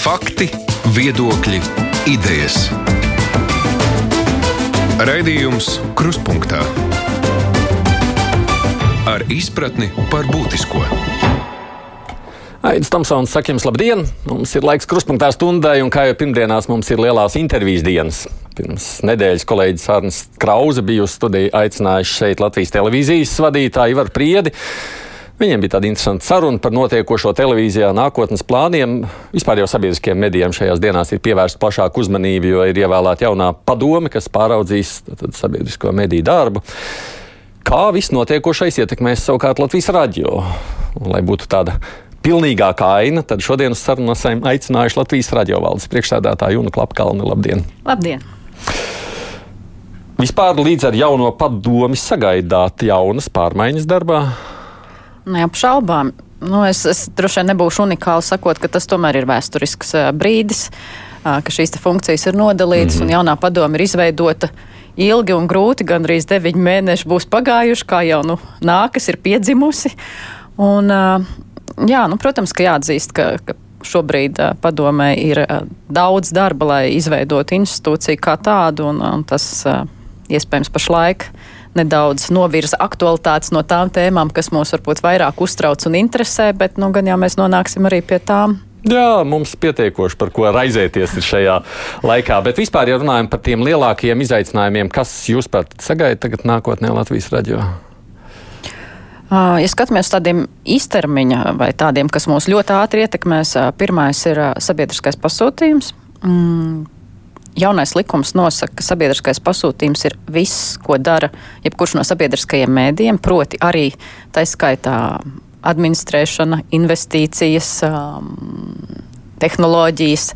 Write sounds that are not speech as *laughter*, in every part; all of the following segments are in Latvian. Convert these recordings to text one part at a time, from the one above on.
Fakti, viedokļi, idejas. Raidījums Kruspunkta ar izpratni par būtisko. Aizsmeļamies, Tomsons, saka jums labdien! Mums ir laiks kruspunktā stundai, un kā jau pirmdienās mums ir lielās intervijas dienas. Pirms nedēļas kolēģis Arnēs Krause bija uz studiju aicinājuši šeit Latvijas televīzijas vadītāju Ivaru Priedi. Viņiem bija tāda interesanta saruna par notiekošo televīzijā, nākotnes plāniem. Vispār jau sabiedriskiem medijiem šajās dienās ir pievērsta plašāka uzmanība, jo ir ievēlēta jaunā padome, kas pāraudzīs sabiedrisko mediju darbu. Kā viss notiekošais ietekmēs savukārt Latvijas radio? Lai būtu tāda pilnīgākā aina, tad šodien uz sarunu esam aicinājuši Latvijas radiovaldes priekšsēdētāju Junu Klapkalnu. Labdien! Labdien! Vispār līdz ar jauno padomi sagaidāt jaunas pārmaiņas darbā? Neapšaubām. Nu, es, es droši vien nebūšu unikāli sakot, ka tas tomēr ir vēsturisks brīdis, ka šīs funkcijas ir nodalītas mm -hmm. un jaunā padoma ir izveidota ilgi un grūti. Gan arī deviņi mēneši būs pagājuši, kā jau nu, nākas ir piedzimusi. Un, jā, nu, protams, ka jāatzīst, ka, ka šobrīd padomē ir daudz darba, lai izveidotu institūciju kā tādu, un, un tas iespējams pašlaik nedaudz novirza aktualitātes no tām tēmām, kas mūs varbūt vairāk uztrauc un interesē, bet nu, gan jau mēs nonāksim arī pie tām. Jā, mums pietiekoši par ko raizēties šajā laikā. Bet vispār, ja runājam par tiem lielākajiem izaicinājumiem, kas jūs pat sagaidat tagad nākotnē Latvijas raidījumā? Ja skatāmies uz tādiem īstermiņa vai tādiem, kas mūs ļoti ātri ietekmēs, pirmais ir sabiedriskais pasūtījums. Jaunais likums nosaka, ka sabiedriskais pasūtījums ir viss, ko dara jebkurš no sabiedriskajiem mēdījiem, proti arī taiskaitā administrēšana, investīcijas, tehnoloģijas.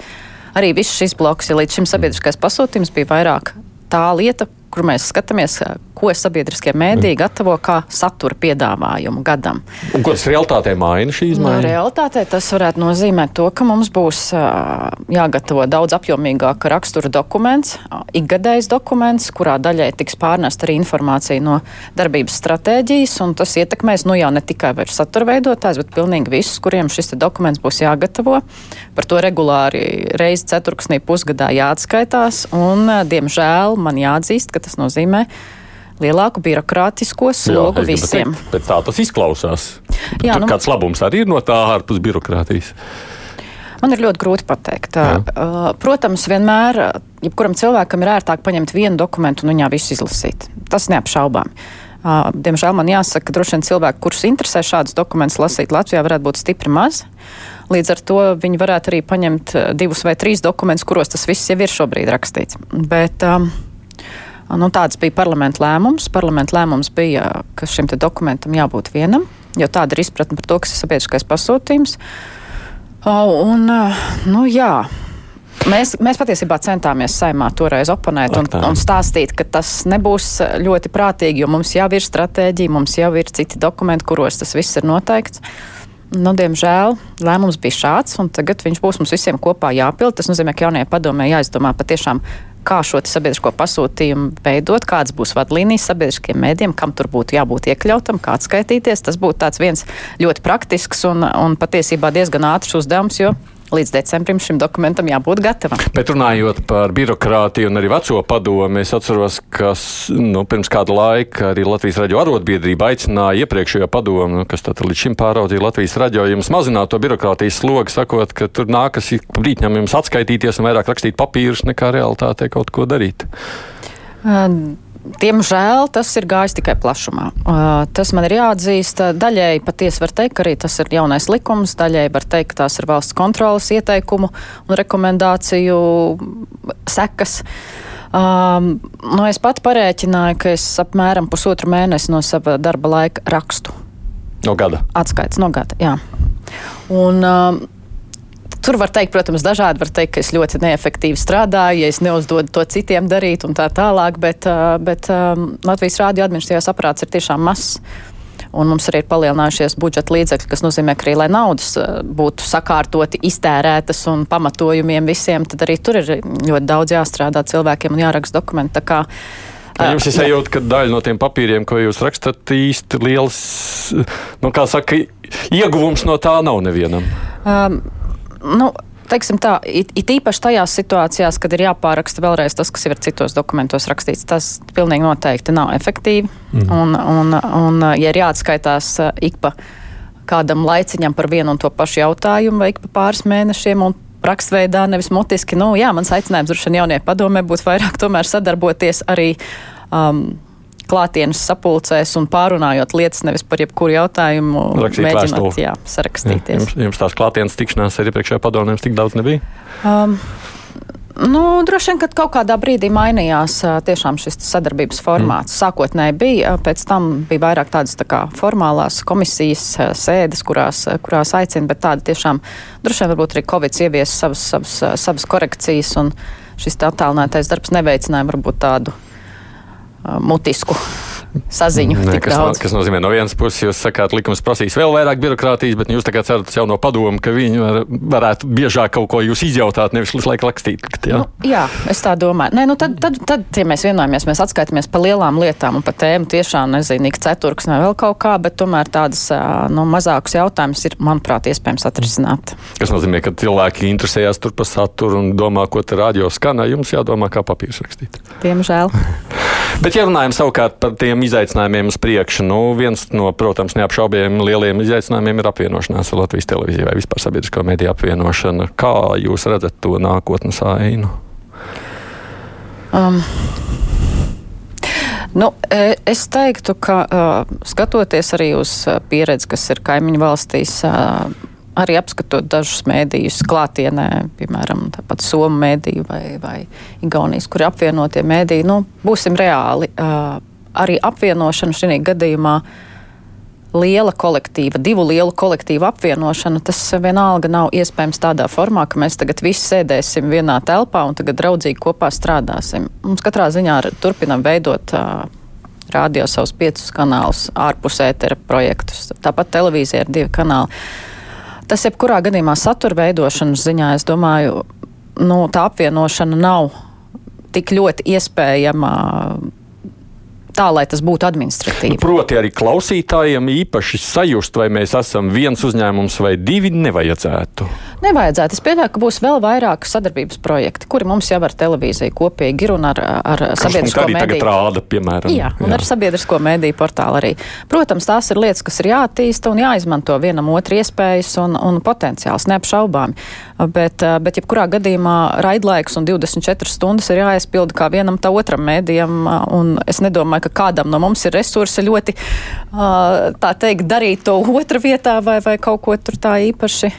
Arī viss šis bloks, ja līdz šim sabiedriskais pasūtījums bija vairāk tā lieta, kur mēs skatāmies, ko sabiedriskie mēdīji gatavo kā satura piedāvājumu gadam. Un ko tas realitātē maina šī izmaiņa? No, realitātē tas varētu nozīmēt to, ka mums būs jāgatavo daudz apjomīgāka rakstura dokuments, ikgadējs dokuments, kurā daļai tiks pārnest arī informācija no darbības stratēģijas, un tas ietekmēs nu jau ne tikai satura veidotājs, bet pilnīgi visus, kuriem šis dokuments būs jāgatavo. Par to regulāri reizi ceturksnī pusgadā jāatskaitās, un, diemžēl, man jāatzīst, ka tas nozīmē lielāku birokrātisko slogu Jā, visiem. Bet, bet tā tas izklausās. Jā, nu, kāds labums arī ir no tā ārpus birokrātijas? Man ir ļoti grūti pateikt. Jā. Protams, vienmēr jebkuram cilvēkam ir ērtāk paņemt vienu dokumentu un viņā visu izlasīt. Tas neapšaubām. Diemžēl man jāsaka, ka droši vien cilvēki, kurus interesē šādus dokumentus lasīt Latvijā, varētu būt stipri maz. Līdz ar to viņi varētu arī paņemt divus vai trīs dokumentus, kuros tas viss jau ir šobrīd rakstīts. Bet, um, Nu, tāds bija parlamenta lēmums. Parlamenta lēmums bija, ka šim dokumentam jābūt vienam, jo tāda ir izpratne par to, kas ir sabiedriskais pasūtījums. Un, nu, jā, Mēs, mēs patiesībā centāmies saimā toreiz oponēt un, un stāstīt, ka tas nebūs ļoti prātīgi, jo mums jau ir stratēģija, mums jau ir citi dokumenti, kuros tas viss ir noteikts. Nu, diemžēl lēmums bija šāds, un tagad viņš būs mums visiem kopā jāpild. Tas nozīmē, ka jaunajai padomē jāizdomā patiešām kā šo sabiedrisko pasūtījumu veidot, kādas būs vadlīnijas sabiedriskiem mēdiem, kam tur būtu jābūt iekļautam, kā atskaitīties. Tas būtu viens ļoti praktisks un, un patiesībā diezgan ātrs uzdevums, jo līdz decembrim šim dokumentam jābūt gatavam. Bet runājot par birokrātiju un arī veco padomu, es atceros, ka nu, pirms kāda laika arī Latvijas radio arotbiedrība aicināja iepriekšējo padomu, kas līdz šim pāraudzīja Latvijas radio, jums mazināt to birokrātijas slogu, sakot, ka tur nākas brītņam jums atskaitīties un vairāk rakstīt papīrus nekā realitātē kaut ko darīt. Um. Diemžēl tas ir gājis tikai plašumā. Uh, tas man ir jāatzīst. Daļēji patiesi var teikt, ka arī tas ir jaunais likums, daļēji var teikt, ka tās ir valsts kontrolas ieteikumu un rekomendāciju sekas. Um, nu, es pat parēķināju, ka es apmēram pusotru mēnesi no sava darba laika rakstu. No gada? Atskaits no gada, jā. Un, um, Tur var teikt, protams, dažādi. Var teikt, ka es ļoti neefektīvi strādāju, ja es neuzdodu to citiem darīt un tā tālāk, bet, bet um, Latvijas rādio administratīvās aparāts ir tiešām mazs. Un mums arī ir palielinājušies budžeta līdzekļi, kas nozīmē, ka arī, lai naudas būtu sakārtoti, iztērētas un pamatojumiem visiem, tad arī tur ir ļoti daudz jāstrādā cilvēkiem un jāraksta dokumenti. Kā, Jums ir sajūta, ka daļa no tiem papīriem, ko jūs rakstat, īsti liels, nu, kā saka, ieguvums no tā nav nevienam. Um, nu, teiksim tā, it, it īpaši tajās situācijās, kad ir jāpāraksta vēlreiz tas, kas ir citos dokumentos rakstīts, tas pilnīgi noteikti nav efektīvi. Mm. Un, un, un, ja ir jāatskaitās uh, ik pa kādam laiciņam par vienu un to pašu jautājumu vai ik pa pāris mēnešiem un rakstveidā, nevis mutiski, nu jā, mans aicinājums droši vien jaunie padomē būtu vairāk sadarboties arī um, klātienes sapulcēs un pārunājot lietas nevis par jebkuru jautājumu, Rakstīt mēģināt vēstuli. jā, sarakstīties. Jums, jums tās klātienes tikšanās ar iepriekšējā padomēm tik daudz nebija? Um, Nu, droši vien, ka kaut kādā brīdī mainījās ā, tiešām šis sadarbības formāts. Mm. Sākotnēji bija, ā, pēc tam bija vairāk tādas tā kā formālās komisijas ā, sēdes, kurās, kurās aicina, bet tāda tiešām droši vien varbūt arī Covid ievies savas, savas, savas korekcijas, un šis tā attālinātais darbs neveicināja varbūt tādu mutisku saziņu. Tik kas, no, daudz. kas nozīmē, no vienas puses, jūs sakāt, likums prasīs vēl vairāk birokrātijas, bet jūs tagad cerat jau no padomu, ka viņi var, varētu biežāk kaut ko jūs izjautāt, nevis visu laiku rakstīt. Jā. Nu, jā, es tā domāju. Nē, nu tad, tad, tad, ja mēs vienojamies, mēs atskaitāmies par lielām lietām un par tēmu tiešām nezinu, ik ceturks vai vēl kaut kā, bet tomēr tādas ā, nu, mazākas jautājumas ir, manuprāt, iespējams atrisināt. Tas nozīmē, ka cilvēki interesējas tur par saturu un domā, ko te radio skanā. Jums jādomā, kā papīrs rakstīt. Diemžēl. *laughs* Bet, ja runājam savukārt par tiem izaicinājumiem uz priekšu, nu, viens no, protams, neapšaubījumiem lieliem izaicinājumiem ir apvienošanās ar Latvijas televīziju vai vispār sabiedrisko mediju apvienošana. Kā jūs redzat to nākotnes ainu? Um, Nu, e, es teiktu, ka uh, skatoties arī uz uh, pieredzi, kas ir kaimiņu valstīs, uh, arī apskatot dažus mēdījus klātienē, piemēram, tāpat Somu mēdīju vai, vai Igaunijas, kur ir apvienotie mēdīji, nu, būsim reāli. Uh, arī apvienošana šī gadījumā liela kolektīva, divu lielu kolektīvu apvienošana, tas vienalga nav iespējams tādā formā, ka mēs tagad visi sēdēsim vienā telpā un tagad draudzīgi kopā strādāsim. Mums katrā ziņā turpinam veidot uh, rādio savus piecus kanālus, ārpus ētera projektus. Tāpat televīzija ir divi kanāli. Tas jebkurā gadījumā satura veidošanas ziņā, es domāju, nu, tā apvienošana nav tik ļoti iespējama tā, lai tas būtu administratīvi. Proti, arī klausītājiem īpaši sajust, vai mēs esam viens uzņēmums vai divi, nevajadzētu. Nevajadzētu. Es pieļauju, ka būs vēl vairāk sadarbības projekti, kuri mums jau ar televīziju kopīgi ir un ar, ar sabiedrisko mediju. rāda, piemēram. Jā, un jā. ar sabiedrisko mediju portālu arī. Protams, tās ir lietas, kas ir jāattīsta un jāizmanto vienam otru iespējas un, un potenciāls, neapšaubāmi. Bet, eh, bet jebkurā gadījumā raidlaiks un 24 stundas ir jāaizpilda kā vienam tā otram mēdījam, un es nedomāju, ka kādam no mums ir resursi ļoti, ā, tā teikt, darīt to otra vietā vai, vai kaut ko tur tā īpaši.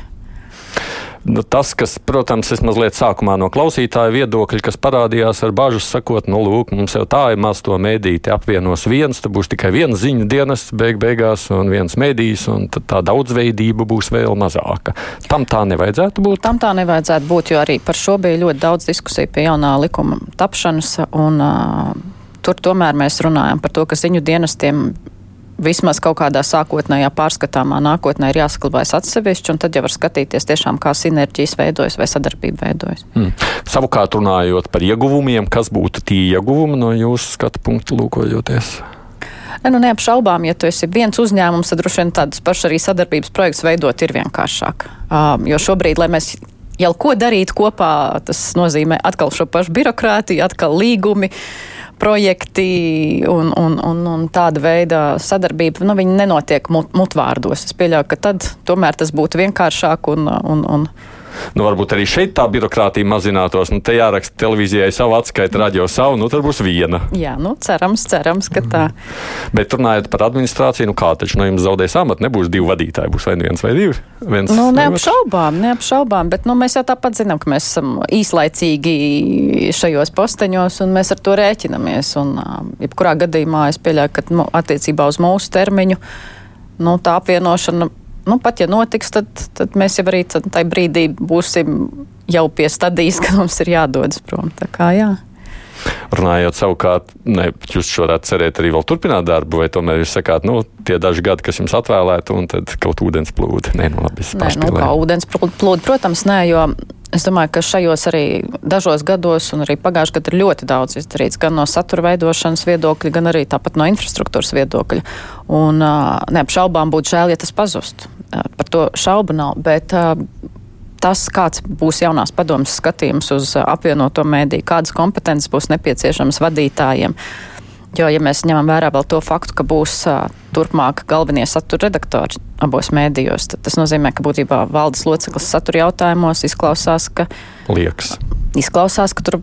Nu, tas, kas, protams, ir mazliet sākumā no klausītāja viedokļa, kas parādījās ar bažu, sakot, nu, lūk, mums jau tā ir maz to mēdīti apvienos viens, tad būs tikai viens ziņu dienests beig beigās un viens mēdījis, un tā daudzveidība būs vēl mazāka. Tam tā nevajadzētu būt. Tam tā nevajadzētu būt, jo arī par šo bija ļoti daudz diskusiju pie jaunā likuma tapšanas, un uh, tur tomēr mēs runājam par to, ka ziņu dienestiem vismaz kaut kādā sākotnējā pārskatāmā nākotnē ir jāsaklabājas atsevišķi, un tad jau var skatīties tiešām, kā sinerģijas veidojas vai sadarbība veidojas. Hmm. Savukārt, runājot par ieguvumiem, kas būtu tie ieguvumi no jūsu skatu punktu lūkojoties? Ne, nu, neapšaubām, ja tu esi viens uzņēmums, tad droši vien tādus pašus arī sadarbības projektus veidot ir vienkāršāk. Um, jo šobrīd, lai mēs jau ko darītu kopā, tas nozīmē atkal šo pašu birokrātiju, atkal līgumi. Projekti un, un, un, un tāda veida sadarbība, nu, viņi nenotiek mut, mutvārdos. Es pieļauju, ka tad tomēr tas būtu vienkāršāk un, un, un Nu, varbūt arī šeit tā birokrātija mazinātos. Nu, te jāraksta televīzijai savu atskaitu, radio savu, nu tad būs viena. Jā, nu, cerams, cerams, ka tā. Bet runājot par administrāciju, nu kā taču no jums zaudēs amatu, nebūs divi vadītāji, būs vai nu viens vai divi. Viens, Nu, neapšaubām, neapšaubām, bet nu, mēs jau tāpat zinām, ka mēs esam īslaicīgi šajos posteņos un mēs ar to rēķinamies. Un, jebkurā gadījumā es pieļauju, ka nu, attiecībā uz mūsu termiņu nu, tā apvienošana. Nu, pat ja notiks, tad, tad mēs jau arī tajā brīdī būsim jau pie stadijas, *laughs* ka mums ir jādodas prom. Tā kā jā. Runājot savukārt, ne, jūs varētu cerēt arī vēl turpināt darbu, vai tomēr jūs sakāt, nu, tie daži gadi, kas jums atvēlēti, un tad kaut ūdens plūdi. Nē, nu labi, es Nē, nu, kā ūdens plūdi, protams, nē, jo es domāju, ka šajos arī dažos gados, un arī pagājušajā gadā ir ļoti daudz izdarīts, gan no satura veidošanas viedokļa, gan arī tāpat no infrastruktūras viedokļa. Un neapšaubām būtu žēl, ja tas pazustu. Par to šaubu nav. Bet, tas, kāds būs jaunās padomas skatījums uz apvienoto mēdīju, kādas kompetences būs nepieciešamas vadītājiem. Jo, ja mēs ņemam vērā vēl to faktu, ka būs uh, turpmāk galvenie satura redaktori abos mēdījos, tad tas nozīmē, ka būtībā valdes loceklis satura jautājumos izklausās, ka. Liekas. Izklausās, ka tur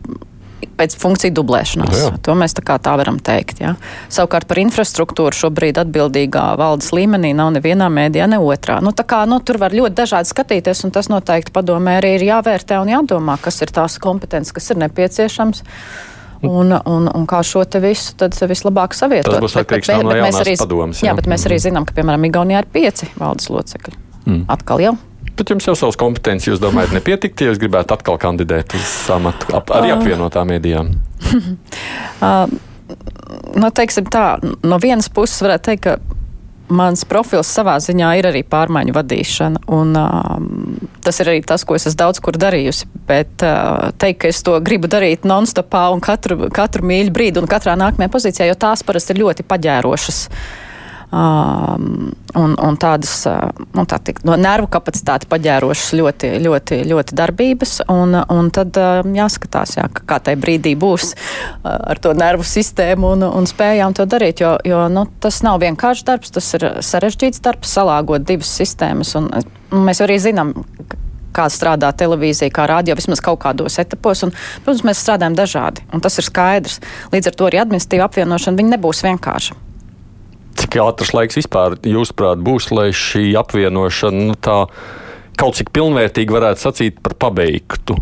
pēc funkciju dublēšanās. Jā. To mēs tā, tā varam teikt. Jā. Savukārt par infrastruktūru šobrīd atbildīgā valdes līmenī nav nevienā mēdījā, ne otrā. Nu, kā, nu, tur var ļoti dažādi skatīties, un tas noteikti padomē arī ir jāvērtē un jādomā, kas ir tās kompetences, kas ir nepieciešams. Un, un, un kā šo te visu tad vislabāk savietot. Tas būs atkarīgs no jaunās padomas. Jā, bet mēs arī mhm. zinām, ka, piemēram, Igaunijā ir pieci valdes locekļi. Mm. Atkal jau Bet jums jau savas kompetences, jūs domājat, nepietiktu, ja jūs gribētu atkal kandidēt uz amatu ap, arī ah. apvienotām mēdījām? *laughs* nu, teiksim tā, no vienas puses varētu teikt, ka mans profils savā ziņā ir arī pārmaiņu vadīšana. Un, um, tas ir arī tas, ko es esmu daudz kur darījusi. Bet uh, teikt, ka es to gribu darīt non-stopā un katru, katru mīļu brīdi un katrā nākamajā pozīcijā, jo tās parasti ir ļoti paģērošas. Uh, Um, un, un tādas nu, tā tikt, no nervu kapacitāti paģērošas ļoti, ļoti, ļoti darbības. Un, un tad um, jāskatās, jā, kā tajā brīdī būs ar to nervu sistēmu un, un spējām to darīt. Jo, jo nu, tas nav vienkāršs darbs, tas ir sarežģīts darbs, salāgot divas sistēmas. Un, un mēs arī zinām, kā strādā televīzija, kā rādio, vismaz kaut kādos etapos. Un, protams, mēs strādājam dažādi, un tas ir skaidrs. Līdz ar to arī administratīva apvienošana nebūs vienkārša cik ātrs laiks vispār, jūsuprāt, būs, lai šī apvienošana nu, tā kaut cik pilnvērtīgi varētu sacīt par pabeigtu?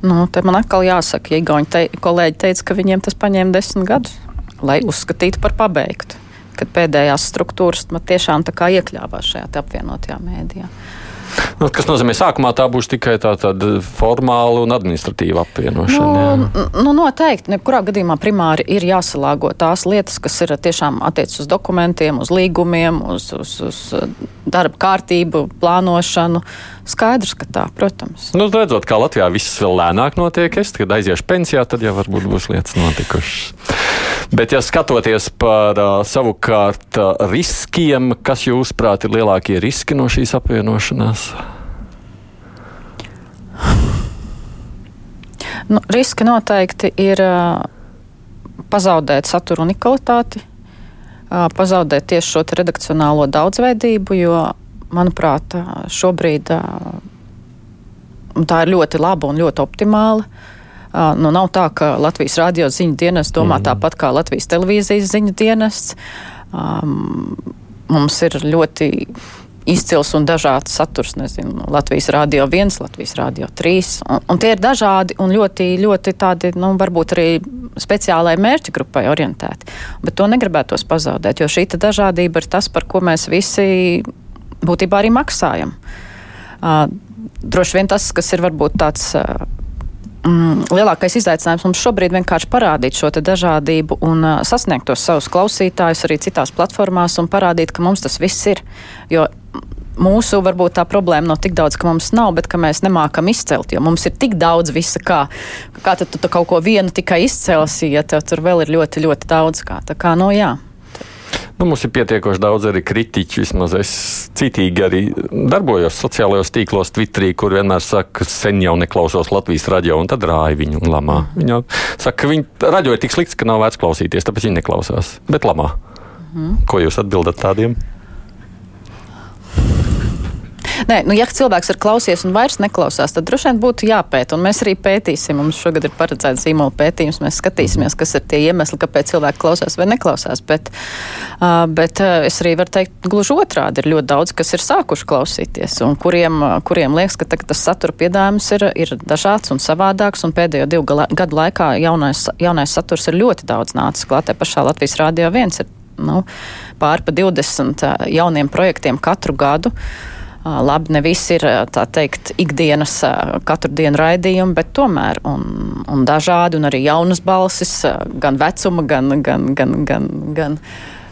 Nu, te man atkal jāsaka, ja Igauni te, kolēģi teica, ka viņiem tas paņēma desmit gadus, lai uzskatītu par pabeigtu. Kad pēdējās struktūras tiešām tā kā iekļāvās šajā apvienotajā mēdījā. Nu, kas nozīmē, sākumā tā būs tikai tā formāla un administratīva apvienošana. Nu, nu, noteikti. Kurā gadījumā primāri ir jāsalāgo tās lietas, kas ir tiešām attiecas uz dokumentiem, uz līgumiem, uz, uz, uz darba kārtību, plānošanu. Skaidrs, ka tā, protams. Nu, redzot, kā Latvijā viss vēl lēnāk notiek, es, kad aiziešu pensijā, tad jau varbūt būs lietas notikušas. Bet, ja skatoties par uh, savukārt uh, riskiem, kas jūsuprāt ir lielākie riski no šīs apvienošanās? Nu, riski noteikti ir uh, pazaudēt satura unikalitāti, uh, pazaudēt tieši šo redakcionālo daudzveidību, jo, manuprāt, šobrīd tā ir ļoti laba un ļoti optimāla. Nu, nav tā, ka Latvijas radio ziņu dienests domā mm. tāpat kā Latvijas televīzijas ziņu dienests. Um, mums ir ļoti izcils un dažāds saturs. Nezinu, Latvijas Rādio 1, Latvijas Rādio 3. Un, un tie ir dažādi un ļoti, ļoti tādi, nu, varbūt arī speciālai mērķa grupai orientēti. Bet to negribētos pazaudēt, jo šī dažādība ir tas, par ko mēs visi būtībā arī maksājam. Uh, droši vien tas, kas ir varbūt tāds. Uh, mm, lielākais izaicinājums mums šobrīd vienkārši parādīt šo dažādību un uh, sasniegt tos savus klausītājus arī citās platformās un parādīt, ka mums tas viss ir. Jo mūsu varbūt tā problēma nav tik daudz, ka mums nav, bet ka mēs nemākam izcelt, jo mums ir tik daudz visa kā. Kā tad tu, kaut ko vienu tikai izcelsi, ja tev tur vēl ir ļoti, ļoti daudz kā. Tā kā, nu jā. Nu, mums ir pietiekoši daudz arī kritiķu. Vismaz es citīgi arī darbojos sociālajos tīklos, Twitterī, kur vienmēr saka, ka sen jau neklausos Latvijas radio, un tad rāja viņu un lamā. Viņa saka, ka viņa radio ir tik slikts, ka nav vērts klausīties, tāpēc viņi neklausās. Bet lamā. Mhm. Ko jūs atbildat tādiem? Nē, nu, ja cilvēks ir klausies un vairs neklausās, tad droši vien būtu jāpēta. Mēs arī pētīsim. Mums šogad ir paredzēts zīmola pētījums. Mēs skatīsimies, kas ir tie iemesli, kāpēc cilvēki klausās vai neklausās. Bet, uh, bet es arī varu teikt, gluži otrādi ir ļoti daudz, kas ir sākuši klausīties un kuriem, kuriem liekas, ka tagad tas satura piedāvājums ir, ir dažāds un savādāks. Un pēdējo divu gadu laikā jaunais, jaunais saturs ir ļoti daudz nācis klāt. Pašā Latvijas Rādio 1 ir nu, pāri pa 20 jauniem projektiem katru gadu. Labi, ne visi ir tā teikt ikdienas katru dienu raidījumi, bet tomēr un, un dažādi un arī jaunas balsis, gan vecuma, gan, gan, gan, gan, gan,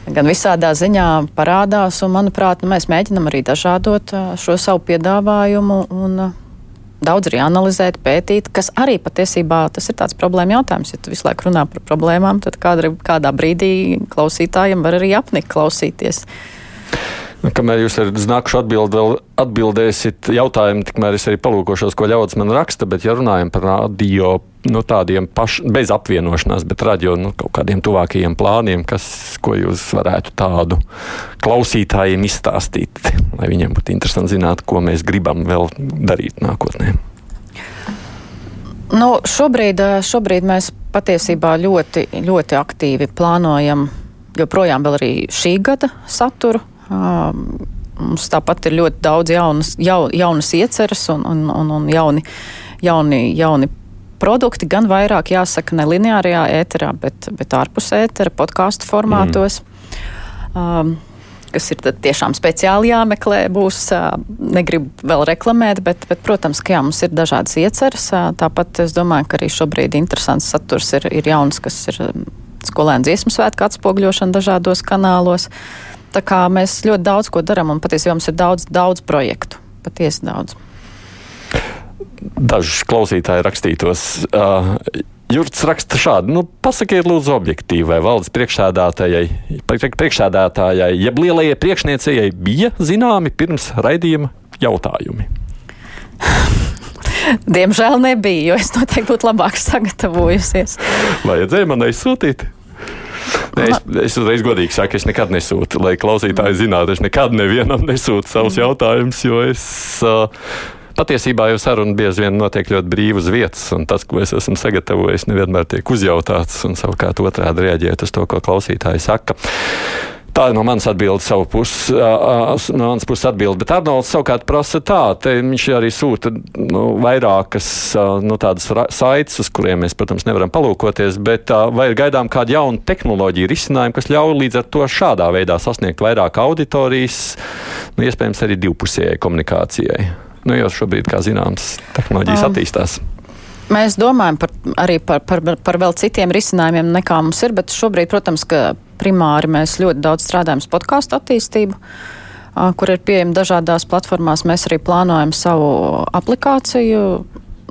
gan visādā ziņā parādās. Un, manuprāt, nu, mēs mēģinam arī dažādot šo savu piedāvājumu. Un, Daudz arī analizēt, pētīt, kas arī patiesībā tas ir tāds problēma jautājums. Ja tu visu laiku runā par problēmām, tad kādā, kādā brīdī klausītājiem var arī apnikt klausīties. Kamēr jūs ar nākušu atbildi vēl atbildēsiet jautājumu, tikmēr es arī palūkošos, ko ļaudis man raksta, bet ja runājam par radio, nu tādiem paš, bez apvienošanās, bet radio, nu kaut kādiem tuvākajiem plāniem, kas, ko jūs varētu tādu klausītājiem izstāstīt, lai viņiem būtu interesanti zināt, ko mēs gribam vēl darīt nākotnē. Nu, šobrīd, šobrīd mēs patiesībā ļoti, ļoti aktīvi plānojam joprojām arī šī gada saturu. Mums tāpat ir ļoti daudz jaunas, jau, jaunas ieceras un, un, un, un jauni, jauni, jauni produkti, gan vairāk jāsaka ne lineārajā ēterā, bet, bet ārpus ētera, podkāstu formātos. Mm. Um, kas ir tiešām speciāli jāmeklē, būs. Negribu vēl reklamēt, bet, bet protams, ka jā, mums ir dažādas ieceras. Tāpat es domāju, ka arī šobrīd interesants saturs ir, ir jauns, kas ir skolēnu dziesmu svētku atspogļošana dažādos kanālos. Tā kā mēs ļoti daudz ko darām, un patiesībā mums ir daudz, daudz projektu. Patiesi daudz. Dažus klausītāji rakstītos. Uh, Jurts raksta šādi: nu, Pasakiet, lūdzu, objektīvi, vai valdes priekšsēdētājai, priekšsēdētājai, jeb lielajai priekšniecējai bija zināmi pirms raidījuma jautājumi? Diemžēl nebija, jo es noteikti būtu labāk sagatavojusies. Vajadzēja man aizsūtīt. Ne, es, es uzreiz godīgi saku, es nekad nesūtu, lai klausītāji zinātu, es nekad nevienam nesūtu savus jautājumus, jo es. Uh, Patiesībā jau saruna bieži vien notiek ļoti brīvi uz vietas, un tas, ko es esmu sagatavojis, nevienmēr tiek uzjautāts, un savukārt otrādi reaģēt uz to, ko klausītāji saka. Tā ir no manas atbildes, savu pusi, no manas puses atbilde. Bet Arnolds savukārt prasa tā, te viņš arī sūta nu, vairākas nu, tādas saites, uz kuriem mēs, protams, nevaram palūkoties, bet vai ir gaidām kāda jauna tehnoloģija risinājuma, kas ļauj līdz ar to šādā veidā sasniegt vairāk auditorijas, nu, iespējams, arī divpusējai komunikācijai. Nu, jo šobrīd, kā zināms, tehnoloģijas um. attīstās. Mēs domājam par, arī par, par, par vēl citiem risinājumiem, nekā mums ir, bet šobrīd, protams, ka primāri mēs ļoti daudz strādājam uz podkāstu attīstību, kur ir pieejama dažādās platformās. Mēs arī plānojam savu aplikāciju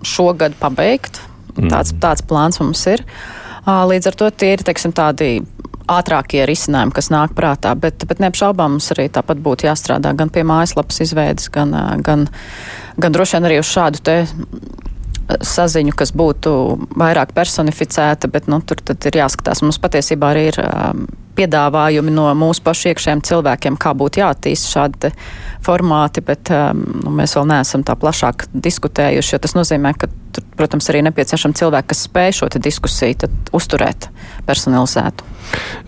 šogad pabeigt. Mm. Tāds, tāds plāns mums ir. Līdz ar to tie ir teiksim, tādi ātrākie risinājumi, kas nāk prātā, bet, bet neapšaubām mums arī tāpat būtu jāstrādā gan pie mājaslapas izveidas, gan, gan, gan droši vien arī uz šādu te saziņu, kas būtu vairāk personificēta, bet nu, tur ir jāskatās. Mums patiesībā arī ir um, piedāvājumi no mūsu pašu iekšējiem cilvēkiem, kā būtu jāattīst šādi formāti, bet um, nu, mēs vēl neesam tā plašāk diskutējuši, jo tas nozīmē, ka tur, protams, arī nepieciešami cilvēki, kas spēj šo diskusiju uzturēt personalizētu.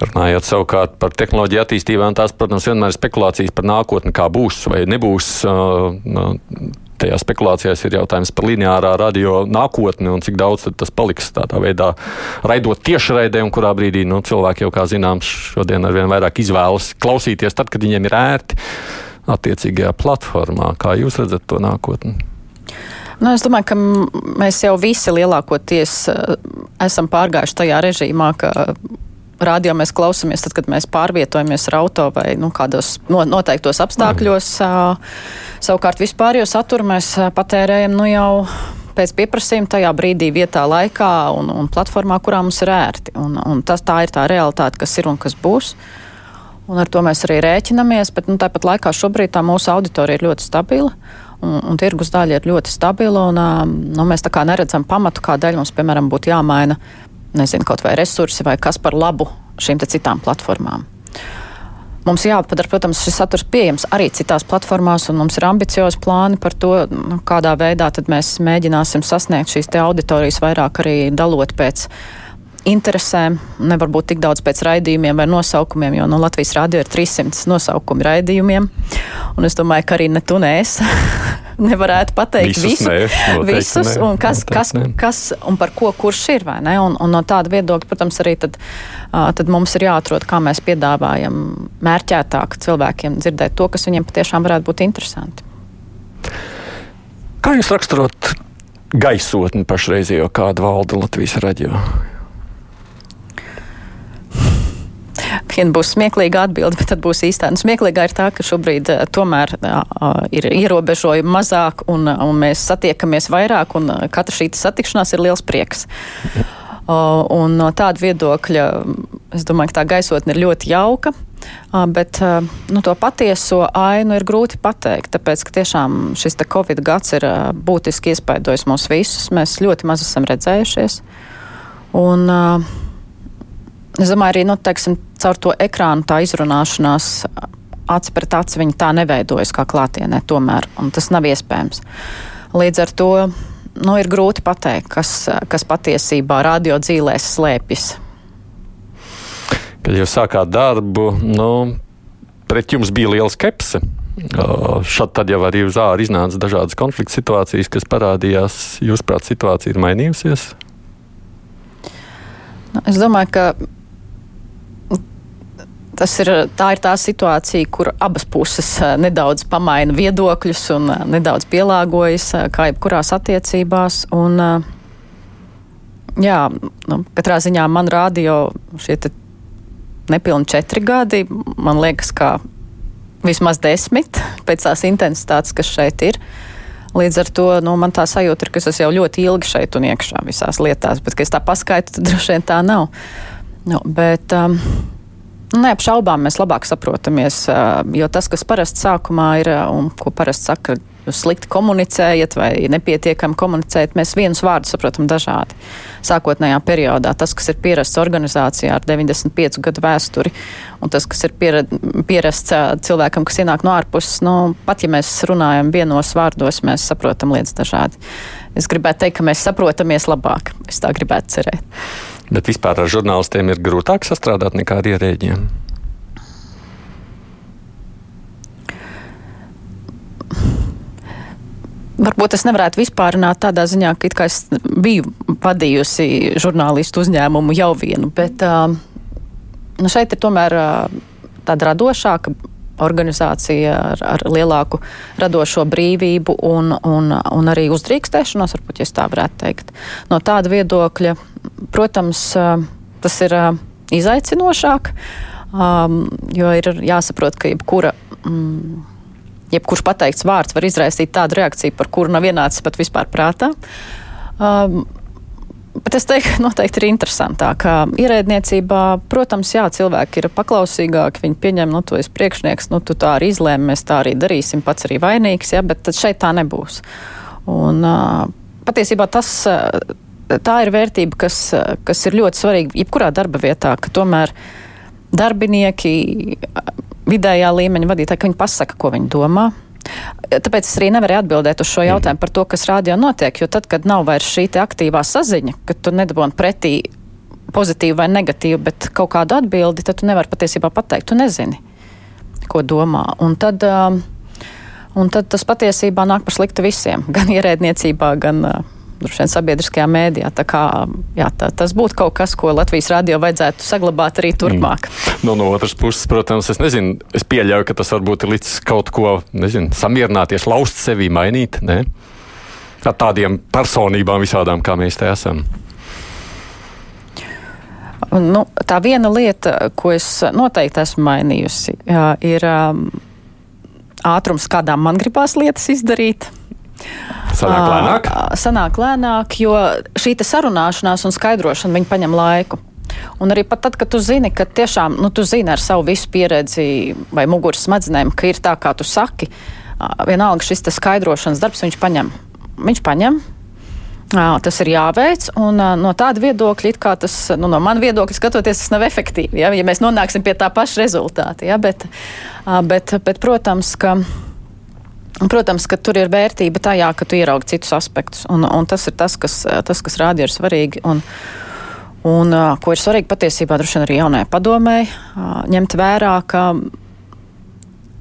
Runājot savukārt par tehnoloģiju attīstībām, tās, protams, vienmēr ir spekulācijas par nākotni, kā būs vai nebūs. Uh, tajā spekulācijās ir jautājums par lineārā radio nākotni un cik daudz tas paliks tādā veidā raidot tiešraidē, un kurā brīdī nu, cilvēki jau, kā zināms, šodien ar vien vairāk izvēlas klausīties tad, kad viņiem ir ērti attiecīgajā platformā. Kā jūs redzat to nākotni? Nu, es domāju, ka mēs jau visi lielākoties esam pārgājuši tajā režīmā, ka radio mēs klausāmies, tad, kad mēs pārvietojamies ar auto vai nu, kādos noteiktos apstākļos. Mm. Savukārt vispār jau saturu mēs patērējam nu, jau pēc pieprasījuma tajā brīdī, vietā, laikā un, un platformā, kurā mums ir ērti. Un, un tas, tā ir tā realitāte, kas ir un kas būs. Un ar to mēs arī rēķinamies, bet nu, tāpat laikā šobrīd tā mūsu auditorija ir ļoti stabila. Un, un tirgus daļa ir ļoti stabila. Un, nu, mēs tā kā neredzam pamatu, kādēļ mums, piemēram, būtu jāmaina nezinu, kaut vai resursi vai kas par labu šīm citām platformām. Mums jāpadara, protams, šis saturs pieejams arī citās platformās, un mums ir ambiciozi plāni par to, nu, kādā veidā mēs mēģināsim sasniegt šīs auditorijas vairāk arī dalot pēc interesēm, nevar būt tik daudz pēc raidījumiem vai nosaukumiem, jo no nu, Latvijas rādio ir 300 nosaukumi raidījumiem. Un es domāju, ka arī ne tu nēs *laughs* nevarētu pateikt visus, visu, nē, visus nē, un kas, kas, kas un par ko kurš ir? Un, un no tāda viedokļa, protams, arī tad, tad mums ir jāatrod, kā mēs piedāvājam mērķētāk cilvēkiem dzirdēt to, kas viņiem patiešām varētu būt interesanti. Kā jūs raksturot gaisotni pašreizējo, kāda valda Latvijas raidījumā? Viena būs smieklīga atbilde, bet tad būs īstā. Nu, smieklīgā ir tā, ka šobrīd uh, tomēr uh, ir ierobežojumi mazāk un, un mēs satiekamies vairāk un katra šī satikšanās ir liels prieks. Uh, un no tāda viedokļa es domāju, ka tā gaisotne ir ļoti jauka. Bet nu, to patieso ainu ir grūti pateikt, tāpēc, ka tiešām šis Covid gads ir būtiski iespaidojis mūs visus. Mēs ļoti maz esam redzējušies. Un, es domāju, arī nu, teiksim, caur to ekrānu tā izrunāšanās aci pret aci viņa tā neveidojas kā klātienē tomēr, un tas nav iespējams. Līdz ar to nu, ir grūti pateikt, kas, kas patiesībā radio dzīvēs slēpjas kad jūs sākāt darbu, nu, pret jums bija liela skepse. Šad tad jau arī uz ārā iznāca dažādas konflikta situācijas, kas parādījās. Jūsuprāt, situācija ir mainījusies? Nu, es domāju, ka tas ir tā, ir tā situācija, kur abas puses nedaudz pamaina viedokļus un nedaudz pielāgojas, kā jebkurās attiecībās. Un, jā, nu, katrā ziņā man rādio šie nepilni četri gadi. Man liekas, ka vismaz desmit pēc tās intensitātes, kas šeit ir. Līdz ar to nu, man tā sajūta ir, ka es jau ļoti ilgi šeit un iekšā visās lietās, bet, kad es tā paskaitu, tad droši vien tā nav. Nu, bet, um, Neapšaubām mēs labāk saprotamies, jo tas, kas parasti sākumā ir un ko parasti saka, jūs slikti komunicējat vai nepietiekami komunicējat, mēs vienus vārdus saprotam dažādi. Sākotnējā periodā tas, kas ir pierasts organizācijā ar 95 gadu vēsturi, un tas, kas ir pierasts cilvēkam, kas ienāk no ārpuses, nu, pat ja mēs runājam vienos vārdos, mēs saprotam lietas dažādi. Es gribētu teikt, ka mēs saprotamies labāk. Es tā gribētu cerēt. Bet vispār ar žurnālistiem ir grūtāk sastrādāt nekā ar ierēģiem. Varbūt es nevarētu vispārināt tādā ziņā, ka es biju vadījusi žurnālistu uzņēmumu jau vienu, bet nu šeit ir tomēr tāda radošāka organizācija ar, ar lielāku radošo brīvību un, un, un arī uzdrīkstēšanos, varbūt, ja tā varētu teikt. No tāda viedokļa, protams, tas ir izaicinošāk, jo ir jāsaprot, ka jebkura. Mm, jebkurš pateikts vārds var izraisīt tādu reakciju, par kuru nav ienācis pat vispār prātā. Um, Bet es teiktu, noteikti ir interesantāk. Ierēdniecībā, protams, jā, cilvēki ir paklausīgāki, viņi pieņem, nu, tu esi priekšnieks, nu, tu tā arī izlēmi, mēs tā arī darīsim, pats arī vainīgs, jā, bet šeit tā nebūs. Un patiesībā tas, tā ir vērtība, kas, kas ir ļoti svarīga jebkurā darba vietā, ka tomēr darbinieki vidējā līmeņa vadītāji, ka viņi pasaka, ko viņi domā. Tāpēc es arī nevaru atbildēt uz šo jautājumu par to, kas rādio notiek, jo tad, kad nav vairs šī aktīvā saziņa, kad tu nedabūni pretī pozitīvu vai negatīvu, bet kaut kādu atbildi, tad tu nevari patiesībā pateikt, tu nezini, ko domā. Un tad, um, un tad tas patiesībā nāk par sliktu visiem, *laughs* gan ierēdniecībā, gan uh, droši vien sabiedriskajā mēdījā. Tā kā, jā, tā, tas būtu kaut kas, ko Latvijas radio vajadzētu saglabāt arī turpmāk. Mm. No, no otras puses, protams, es nezinu, es pieļauju, ka tas varbūt ir līdz kaut ko, nezinu, samierināties, laust sevi, mainīt, ne? Ar tādiem personībām visādām, kā mēs te esam. Nu, tā viena lieta, ko es noteikti esmu mainījusi, ir um, ātrums, kādā man gribās lietas izdarīt. Sanāk lēnāk? Sanāk lēnāk, jo šī sarunāšanās un skaidrošana paņem laiku. Un arī pat tad, kad tu zini, ka tiešām nu, tu zini ar savu visu pieredzi vai muguras smadzenēm, ka ir tā, kā tu saki, vienalga šis skaidrošanas darbs, viņš paņem. Viņš paņem, Tas ir jāveic, un no tāda viedokļa, tas, nu, no manas viedokļa skatoties, tas nav efektīvi. Ja, ja mēs nonāksim pie tā paša rezultāta. Ja, bet, bet, bet, protams, ka. Protams, ka tur ir vērtība tajā, ka tu ieraugi citus aspektus, un, un tas ir tas, kas, tas, kas rādi ir svarīgi. Un, un uh, ko ir svarīgi patiesībā droši vien arī jaunajai padomēji uh, ņemt vērā, ka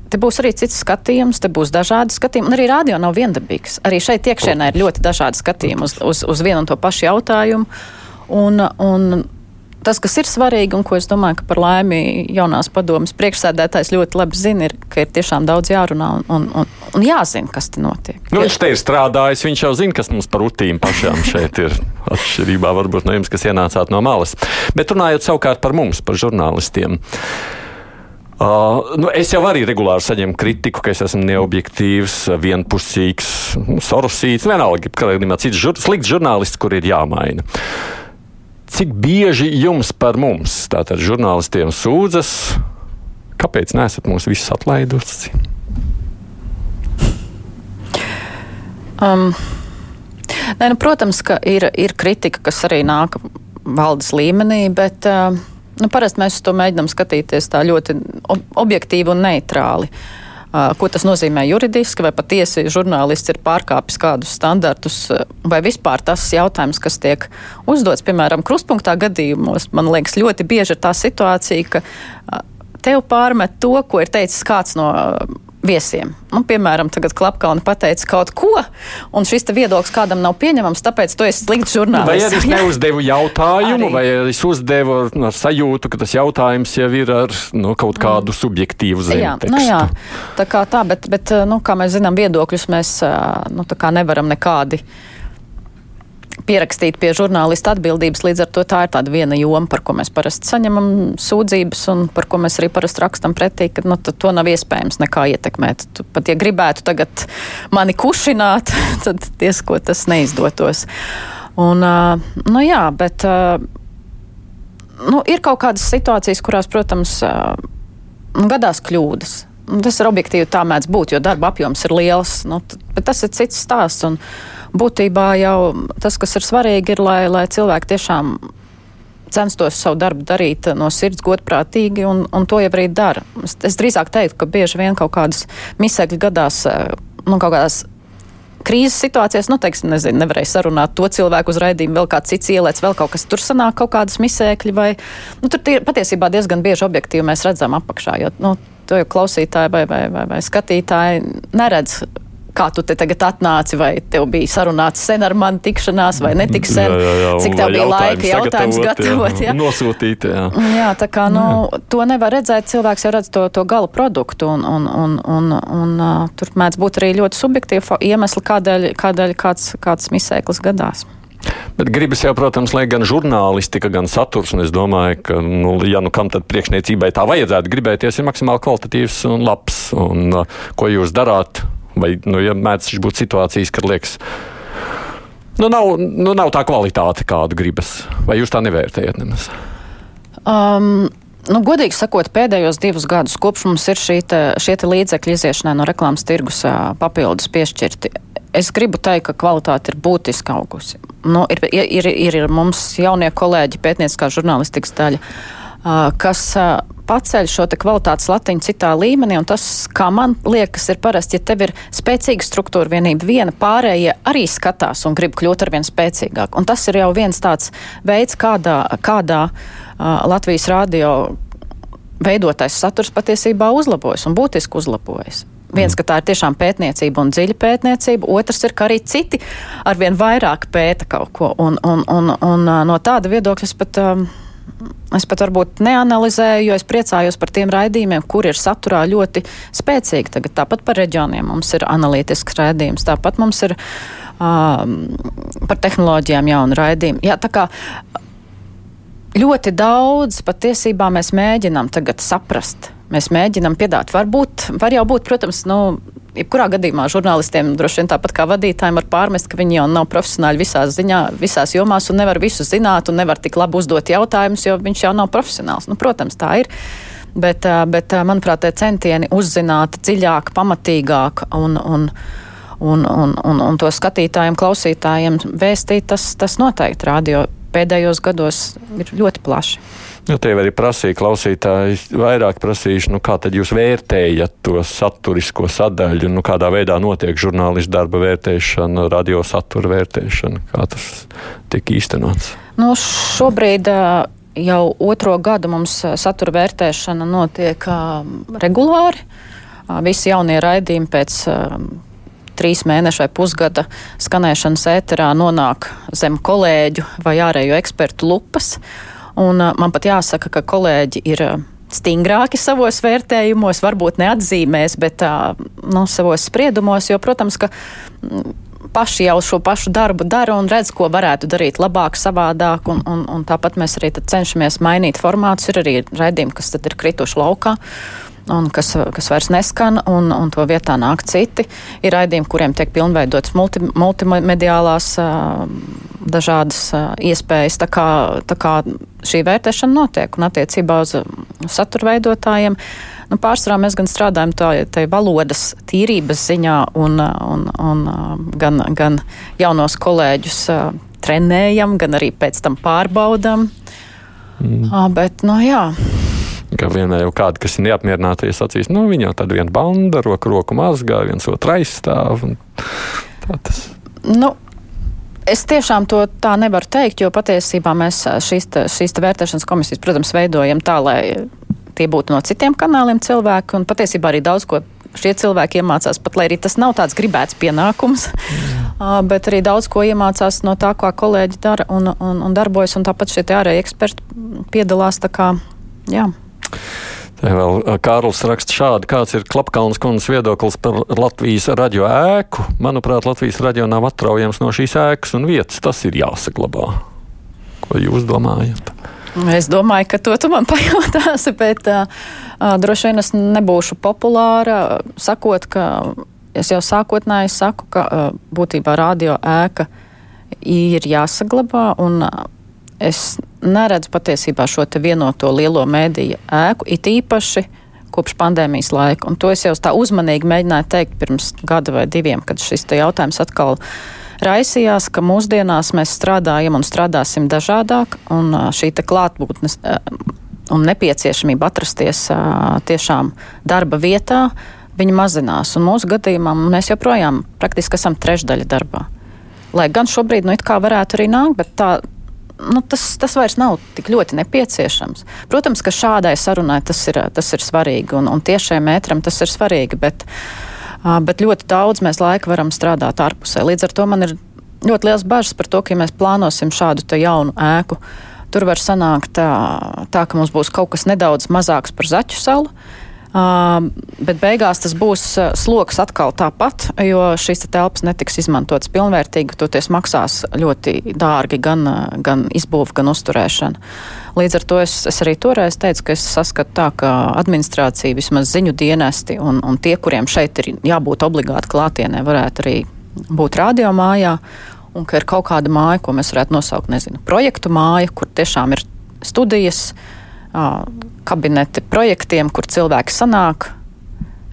te būs arī cits skatījums, te būs dažādi skatījumi, un arī rādio nav viendabīgs. Arī šeit iekšienē ir ļoti dažādi skatījumi uz, uz, uz vienu un to pašu jautājumu. Un, un tas, kas ir svarīgi un ko es domāju, ka par laimi jaunās padomas priekšsēdētājs ļoti labi zina, ir, ka ir tiešām daudz jārunā un, un, un, un jāzina, kas te notiek. Nu, viņš te ir strādājis, viņš jau zina, kas mums par utīm pašām šeit ir. *laughs* Atšķirībā varbūt no jums, kas ienācāt no malas. Bet runājot savukārt par mums, par žurnālistiem. Uh, nu, es jau arī regulāri saņemu kritiku, ka es esmu neobjektīvs, vienpusīgs, sorosīts, vienalga, kādā cits žur, slikts žurnālists, kur ir jāmaina cik bieži jums par mums, tātad žurnālistiem, sūdzas, Kāpēc neesat mūs visus atlaidusi? Um, nē, nu, protams, ka ir, ir kritika, kas arī nāk valdes līmenī, bet uh, nu, parasti mēs to mēģinām skatīties tā ļoti ob objektīvi un neitrāli. Uh, ko tas nozīmē juridiski, vai patiesi žurnālists ir pārkāpis kādus standartus, vai vispār tas jautājums, kas tiek uzdots, piemēram, krustpunktā gadījumos, man liekas, ļoti bieži ir tā situācija, ka tev pārmet to, ko ir teicis kāds no viesiem. Nu, piemēram, tagad Klapkauna pateica kaut ko, un šis viedoklis kādam nav pieņemams, tāpēc tu esi slikts žurnālists. Vai arī es *laughs* neuzdevu jautājumu, vai es uzdevu ar sajūtu, ka tas jautājums jau ir ar nu, kaut kādu mm. subjektīvu zemtekstu. Jā, nu jā, tā kā tā, bet, bet nu, kā mēs zinām, viedokļus mēs nu, nevaram nekādi pierakstīt pie žurnālista atbildības. Līdz ar to tā ir tāda viena joma, par ko mēs parasti saņemam sūdzības un par ko mēs arī parasti rakstam pretī, ka nu, to nav iespējams nekā ietekmēt. Tu, pat ja gribētu tagad mani kušināt, *laughs* tad diezko tas neizdotos. Un, nu jā, bet nu, ir kaut kādas situācijas, kurās, protams, gadās kļūdas. Tas ir objektīvi tā mēdz būt, jo darba apjoms ir liels. Nu, bet tas ir cits stāsts. Un, uh, būtībā jau tas, kas ir svarīgi, ir, lai, lai cilvēki tiešām censtos savu darbu darīt no sirds godprātīgi, un, un to jau arī dara. Es, es drīzāk teiktu, ka bieži vien kaut kādas misēkļi gadās, eh, nu, kaut kādās krīzes situācijās, nu, teiksim, nezinu, nevarēja sarunāt to cilvēku uz raidījumu, vēl kāds cits ielēts, vēl kaut kas tur sanāk, kaut kādas misēkļi, vai, nu, tur tie, patiesībā diezgan bieži objektīvi mēs redzam apakšā, jo, nu, to jau klausītāji vai, vai, vai, vai skatītāji neredz kā tu te tagad atnāci, vai tev bija sarunāts sen ar mani tikšanās, vai netik sen, jā, jā, jā, cik tev bija laika jautājums gatavot. Jā. *laughs* Nosūtīt, jā. jā, tā kā, nu, jā. to nevar redzēt, cilvēks jau redz to, to gala produktu, un, un, un, un, un uh, tur mēdz būt arī ļoti subjektīvi iemesli, kādēļ, kādēļ kāds, kāds misēklis gadās. Bet gribas jau, protams, lai gan žurnālistika, gan saturs, un es domāju, ka, nu, ja nu kam tad priekšniecībai tā vajadzētu gribēties, ir maksimāli kvalitatīvs un labs. Un, ko jūs darāt? Vai, nu, ja mēdz būt situācijas, kad liekas, nu, nav, nu, nav tā kvalitāte, kādu gribas, vai jūs tā nevērtējat nemaz? Um. Nu, godīgi sakot, pēdējos divus gadus, kopš mums ir šī te, šie līdzekļi iziešanai no reklāmas tirgus papildus piešķirti, es gribu teikt, ka kvalitāte ir būtiski augusi. Nu, ir, ir, ir, ir mums jaunie kolēģi, pētnieciskā žurnālistikas daļa, kas paceļ šo kvalitātes latiņu citā līmenī, un tas, kā man liekas, ir parasti, ja tev ir spēcīga struktūra vienība, viena pārējie arī skatās un grib kļūt ar vien spēcīgāk. Un tas ir jau viens tāds veids, kādā, kādā uh, Latvijas rādio veidotais saturs patiesībā uzlabojas un būtiski uzlabojas. Viens, ka tā ir tiešām pētniecība un dziļa pētniecība, otrs ir, ka arī citi arvien vairāk pēta kaut ko. Un, un, un, un no tāda viedokļa es pat. Um, Es pat varbūt neanalizēju, jo es priecājos par tiem raidījumiem, kur ir saturā ļoti spēcīgi. Tagad tāpat par reģioniem mums ir analītisks raidījums, tāpat mums ir um, par tehnoloģijām jauna raidījuma. Jā, tā kā ļoti daudz patiesībā mēs mēģinām tagad saprast. Mēs mēģinām piedāt. Varbūt, var jau būt, protams, nu, jebkurā gadījumā žurnālistiem droši vien tāpat kā vadītājiem var pārmest, ka viņi jau nav profesionāļi visās ziņā, visās jomās un nevar visu zināt un nevar tik labi uzdot jautājumus, jo viņš jau nav profesionāls. Nu, protams, tā ir. Bet, bet manuprāt, tie centieni uzzināt dziļāk, pamatīgāk un, un, un, un, un, un to skatītājiem, klausītājiem vēstīt, tas, tas noteikti radio pēdējos gados ir ļoti plaši. Nu, te arī prasīja klausītāji, vairāk prasījuši, nu, kā tad jūs vērtējat to saturisko sadaļu, nu, kādā veidā notiek žurnālistu darba vērtēšana, radio satura vērtēšana, kā tas tiek īstenots? Nu, šobrīd jau otro gadu mums satura vērtēšana notiek regulāri. Visi jaunie raidījumi pēc trīs mēnešu vai pusgada skanēšanas ēterā nonāk zem kolēģu vai ārējo ekspertu lupas. Un man pat jāsaka, ka kolēģi ir stingrāki savos vērtējumos, varbūt neatzīmēs, bet no savos spriedumos, jo, protams, ka paši jau šo pašu darbu dara un redz, ko varētu darīt labāk, savādāk, un, un, un tāpat mēs arī cenšamies mainīt formātus. Ir arī raidījumi, kas tad ir krituši laukā un kas, kas vairs neskan, un, un to vietā nāk citi. Ir raidījumi, kuriem tiek pilnveidotas multi, multimediālās dažādas iespējas. Tā kā, tā kā šī vērtēšana notiek, un attiecībā uz, satura veidotājiem. Nu, pārsvarā mēs gan strādājam tādā valodas tīrības ziņā, un, un, un gan, gan jaunos kolēģus trenējam, gan arī pēc tam pārbaudam. Mm. Bet, nu, jā. Ka vienai jau kāda, kas ir neapmierināta, sacīs, nu, viņa jau tad viena banda, roku roku mazgā, viens otru aizstāv. Tā tas. Nu, Es tiešām to tā nevaru teikt, jo patiesībā mēs šīs, šīs vērtēšanas komisijas, protams, veidojam tā, lai tie būtu no citiem kanāliem cilvēki, un patiesībā arī daudz ko šie cilvēki iemācās, pat lai arī tas nav tāds gribēts pienākums, mm. bet arī daudz ko iemācās no tā, ko kolēģi dara un, un, un darbojas, un tāpat šie ārēji eksperti piedalās. Tā kā, jā. Te vēl Kārlis raksta šādi, kāds ir Klapkalnas kundas viedoklis par Latvijas radio ēku. Manuprāt, Latvijas radio nav atraujams no šīs ēkas un vietas. Tas ir jāsaglabā. Ko jūs domājat? Es domāju, ka to tu man *laughs* pajautāsi, bet uh, droši vien es nebūšu populāra, sakot, ka es jau sākotnēji saku, ka uh, būtībā radio ēka ir jāsaglabā un uh, es neredzu patiesībā šo vienoto lielo mēdīju ēku, it īpaši kopš pandēmijas laika. Un to es jau tā uzmanīgi mēģināju teikt pirms gada vai diviem, kad šis jautājums atkal raisījās, ka mūsdienās mēs strādājam un strādāsim dažādāk, un šī klātbūtnes un nepieciešamība atrasties tiešām darba vietā, viņa mazinās. Un mūsu gadījumā mēs joprojām praktiski esam trešdaļa darbā. Lai gan šobrīd, nu, it kā varētu arī nākt, bet tā nu, tas, tas vairs nav tik ļoti nepieciešams. Protams, ka šādai sarunai tas ir, tas ir svarīgi, un, un tiešiem mētram tas ir svarīgi, bet, bet ļoti daudz mēs laika varam strādāt ārpusē. Līdz ar to man ir ļoti liels bažas par to, ka ja mēs plānosim šādu jaunu ēku, tur var sanākt tā, tā, ka mums būs kaut kas nedaudz mazāks par zaķu salu. Uh, bet beigās tas būs sloks atkal tāpat, jo šīs te telpas netiks izmantotas pilnvērtīgi. Toties maksās ļoti dārgi gan, gan izbūve, gan uzturēšana. Līdz ar to es, es arī toreiz teicu, ka es saskatu tā, ka administrācija, vismaz ziņu dienesti un, un tie, kuriem šeit ir jābūt obligāti klātienē, varētu arī būt radio mājā. Un ka ir kaut kāda māja, ko mēs varētu nosaukt, nezinu, projektu māja, kur tiešām ir studijas, uh, kabineti projektiem, kur cilvēki sanāk,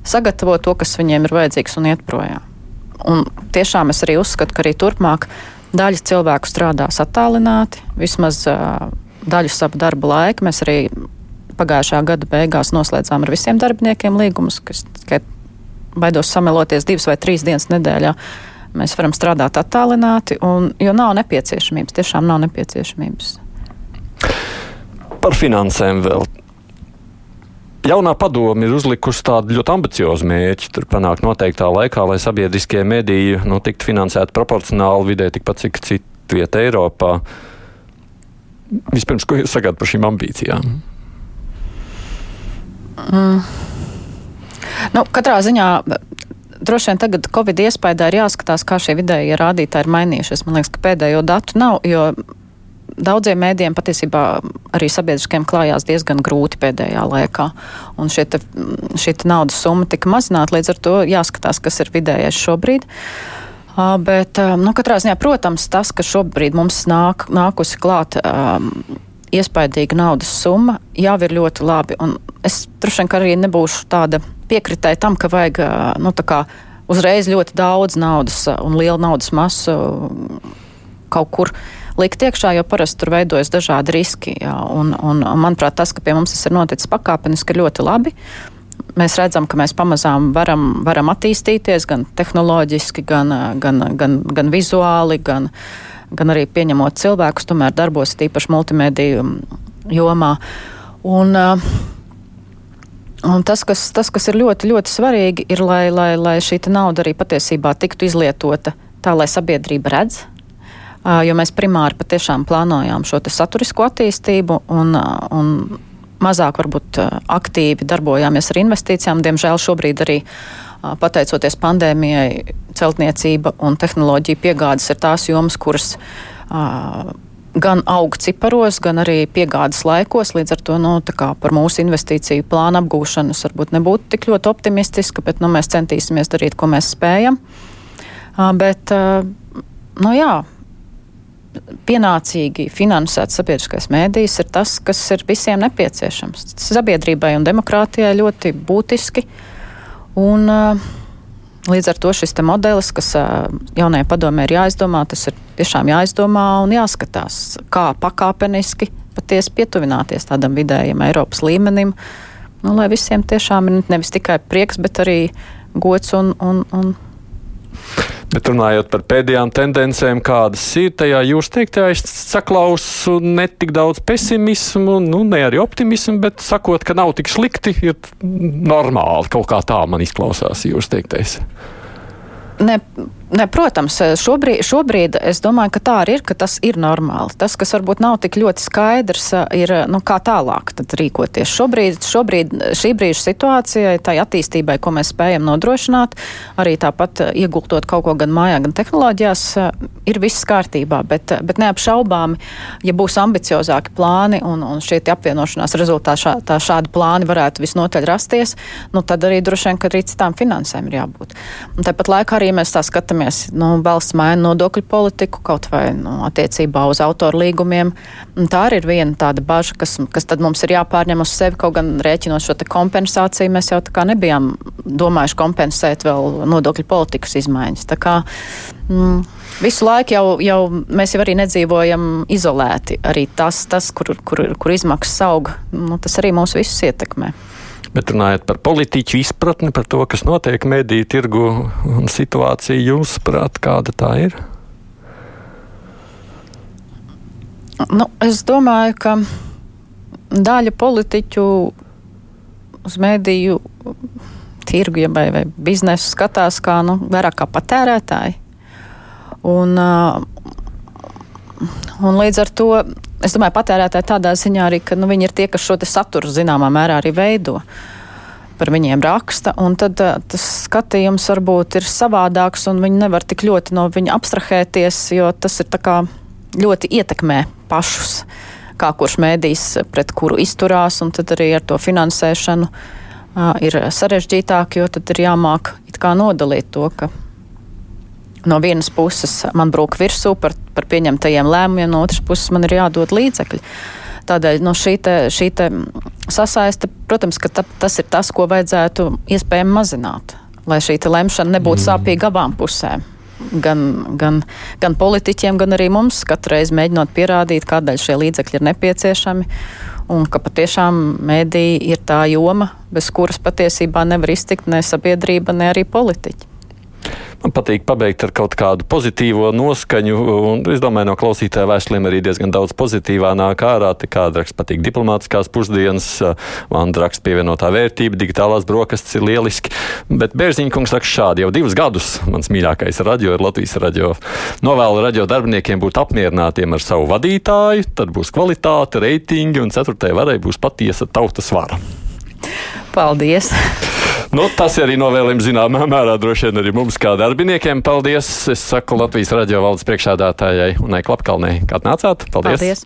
sagatavo to, kas viņiem ir vajadzīgs un iet projām. Un tiešām es arī uzskatu, ka arī turpmāk daļa cilvēku strādās attālināti, vismaz daļu savu darba laika. Mēs arī pagājušā gada beigās noslēdzām ar visiem darbiniekiem līgumus, kas tikai baidos sameloties divas vai trīs dienas nedēļā. Mēs varam strādāt attālināti, un, jo nav nepieciešamības, tiešām nav nepieciešamības. Par finansēm vēl. Jaunā padome ir uzlikusi tādu ļoti ambiciozu mērķi, tur panākt noteiktā laikā, lai sabiedriskie mediji nu, tiktu finansēti proporcionāli vidē tikpat, cik citu vietu Eiropā. Vispirms, ko jūs sakāt par šīm ambīcijām? Mm. Nu, katrā ziņā droši vien tagad Covid iespējā ir jāskatās, kā šie vidējie rādītāji ir mainījušies. Man liekas, ka pēdējo datu nav, jo daudziem mēdījiem patiesībā arī sabiedriskiem klājās diezgan grūti pēdējā laikā. Un šie te, šie te naudas summa tika mazināta, līdz ar to jāskatās, kas ir vidējais šobrīd. Uh, bet, nu, katrā ziņā, protams, tas, ka šobrīd mums nāk, nākusi klāt um, iespaidīga naudas summa, jau ir ļoti labi. Un es droši vien arī nebūšu tāda piekritēja tam, ka vajag nu, kā, uzreiz ļoti daudz naudas un lielu naudas masu kaut kur likt iekšā, jo parasti tur veidojas dažādi riski. Jā, un, un, manuprāt, tas, ka pie mums tas ir noticis pakāpeniski, ir ļoti labi. Mēs redzam, ka mēs pamazām varam, varam attīstīties gan tehnoloģiski, gan, gan, gan, gan vizuāli, gan, gan arī pieņemot cilvēkus, tomēr darbos tīpaši multimediju jomā. Un, Un tas kas, tas, kas ir ļoti, ļoti svarīgi, ir, lai, lai, lai šī nauda arī patiesībā tiktu izlietota tā, lai sabiedrība redz, jo mēs primāri patiešām plānojām šo saturisko attīstību un, un mazāk varbūt aktīvi darbojāmies ar investīcijām. Diemžēl šobrīd arī pateicoties pandēmijai, celtniecība un tehnoloģija piegādes ir tās jomas, kuras gan aug ciparos, gan arī piegādes laikos. Līdz ar to nu, par mūsu investīciju plānu apgūšanas varbūt nebūtu tik ļoti optimistiska, bet nu, mēs centīsimies darīt, ko mēs spējam. Bet, nu, jā, pienācīgi finansēts sabiedriskais mēdījis ir tas, kas ir visiem nepieciešams. Sabiedrībai un demokrātijai ļoti būtiski. Un, Līdz ar to šis modelis, kas jaunajai padomē ir jāizdomā, tas ir tiešām jāizdomā un jāskatās, kā pakāpeniski patiesi pietuvināties tādam vidējam Eiropas līmenim, nu, lai visiem tiešām ir nevis tikai prieks, bet arī gods un, un, un Bet runājot par pēdējām tendencēm, kādas ir tajā jūs teiktajā, es saklausu ne tik daudz pesimismu, nu, ne arī optimismu, bet sakot, ka nav tik slikti, ir normāli. Kaut kā tā man izklausās jūs teiktais. Ne, Ne, protams, šobrīd, šobrīd es domāju, ka tā arī ir, ka tas ir normāli. Tas, kas varbūt nav tik ļoti skaidrs, ir, nu, kā tālāk rīkoties. Šobrīd, šobrīd šī brīža situācijai, tai attīstībai, ko mēs spējam nodrošināt, arī tāpat iegultot kaut ko gan mājā, gan tehnoloģijās, ir viss kārtībā. Bet, bet neapšaubāmi, ja būs ambiciozāki plāni un, un šie apvienošanās rezultātā šā, tā, šādi plāni varētu visnotaļ rasties, nu, tad arī droši vien, ka arī citām finansēm ir jābūt. Un tāpat laikā arī mēs tā skatāmies skatāmies, nu, valsts maina nodokļu politiku kaut vai nu, attiecībā uz autoru līgumiem. Tā arī ir viena tāda baža, kas, kas tad mums ir jāpārņem uz sevi, kaut gan rēķinot šo kompensāciju, mēs jau tā kā nebijām domājuši kompensēt vēl nodokļu politikas izmaiņas. Tā kā, mm, Visu laiku jau, jau mēs jau arī nedzīvojam izolēti. Arī tas, tas kur, kur, kur izmaksas aug, nu, tas arī mūs visus ietekmē. Bet runājot par politiķu izpratni par to, kas notiek mediju tirgu un situāciju, jūsuprāt, kāda tā ir? Nu, es domāju, ka daļa politiķu uz mediju tirgu vai, vai biznesu skatās kā nu, vairāk kā patērētāji. Un, un līdz ar to es domāju, patērētāji tādā ziņā arī, ka nu, viņi ir tie, kas šo saturu zināmā mērā arī veido. Par viņiem raksta, un tad uh, tas skatījums varbūt ir savādāks, un viņi nevar tik ļoti no viņa abstrahēties, jo tas ir ļoti ietekmē pašus, kā kurš mēdīs pret kuru izturās, un tad arī ar to finansēšanu uh, ir sarežģītāk, jo tad ir jāmāk nodalīt to, ka no vienas puses man brūk virsū par, par pieņemtajiem lēmumiem, no otras puses man ir jādod līdzekļi. Tādēļ no šī, te, šī te sasaiste, protams, ka ta, tas ir tas, ko vajadzētu iespējami mazināt, lai šī lemšana nebūtu mm. sāpīga abām pusēm. Gan, gan, gan politiķiem, gan arī mums katru reizi mēģinot pierādīt, kādēļ šie līdzekļi ir nepieciešami. Un ka patiešām mēdī ir tā joma, bez kuras patiesībā nevar iztikt ne sabiedrība, ne arī politiķi. Man patīk pabeigt ar kaut kādu pozitīvo noskaņu, un es domāju, no klausītāja vēstulēm arī diezgan daudz pozitīvā nāk ārā. Te kāda raksta patīk diplomātiskās pusdienas, Vanda raksta pievienotā vērtība, digitālās brokastis ir lieliski. Bet Bērziņkungs raksta šādi jau divus gadus. Mans mīļākais radio ir Latvijas radio. Novēlu radio darbiniekiem būt apmierinātiem ar savu vadītāju, tad būs kvalitāte, reitingi un ceturtajai varai būs patiesa tautas vara. Paldies! Nu, tas arī novēlējums zināmā mērā droši vien arī mums kā darbiniekiem. Paldies! Es saku Latvijas radio valdes priekšādātājai Unai Klapkalnei, kā nācāt. Paldies! Paldies.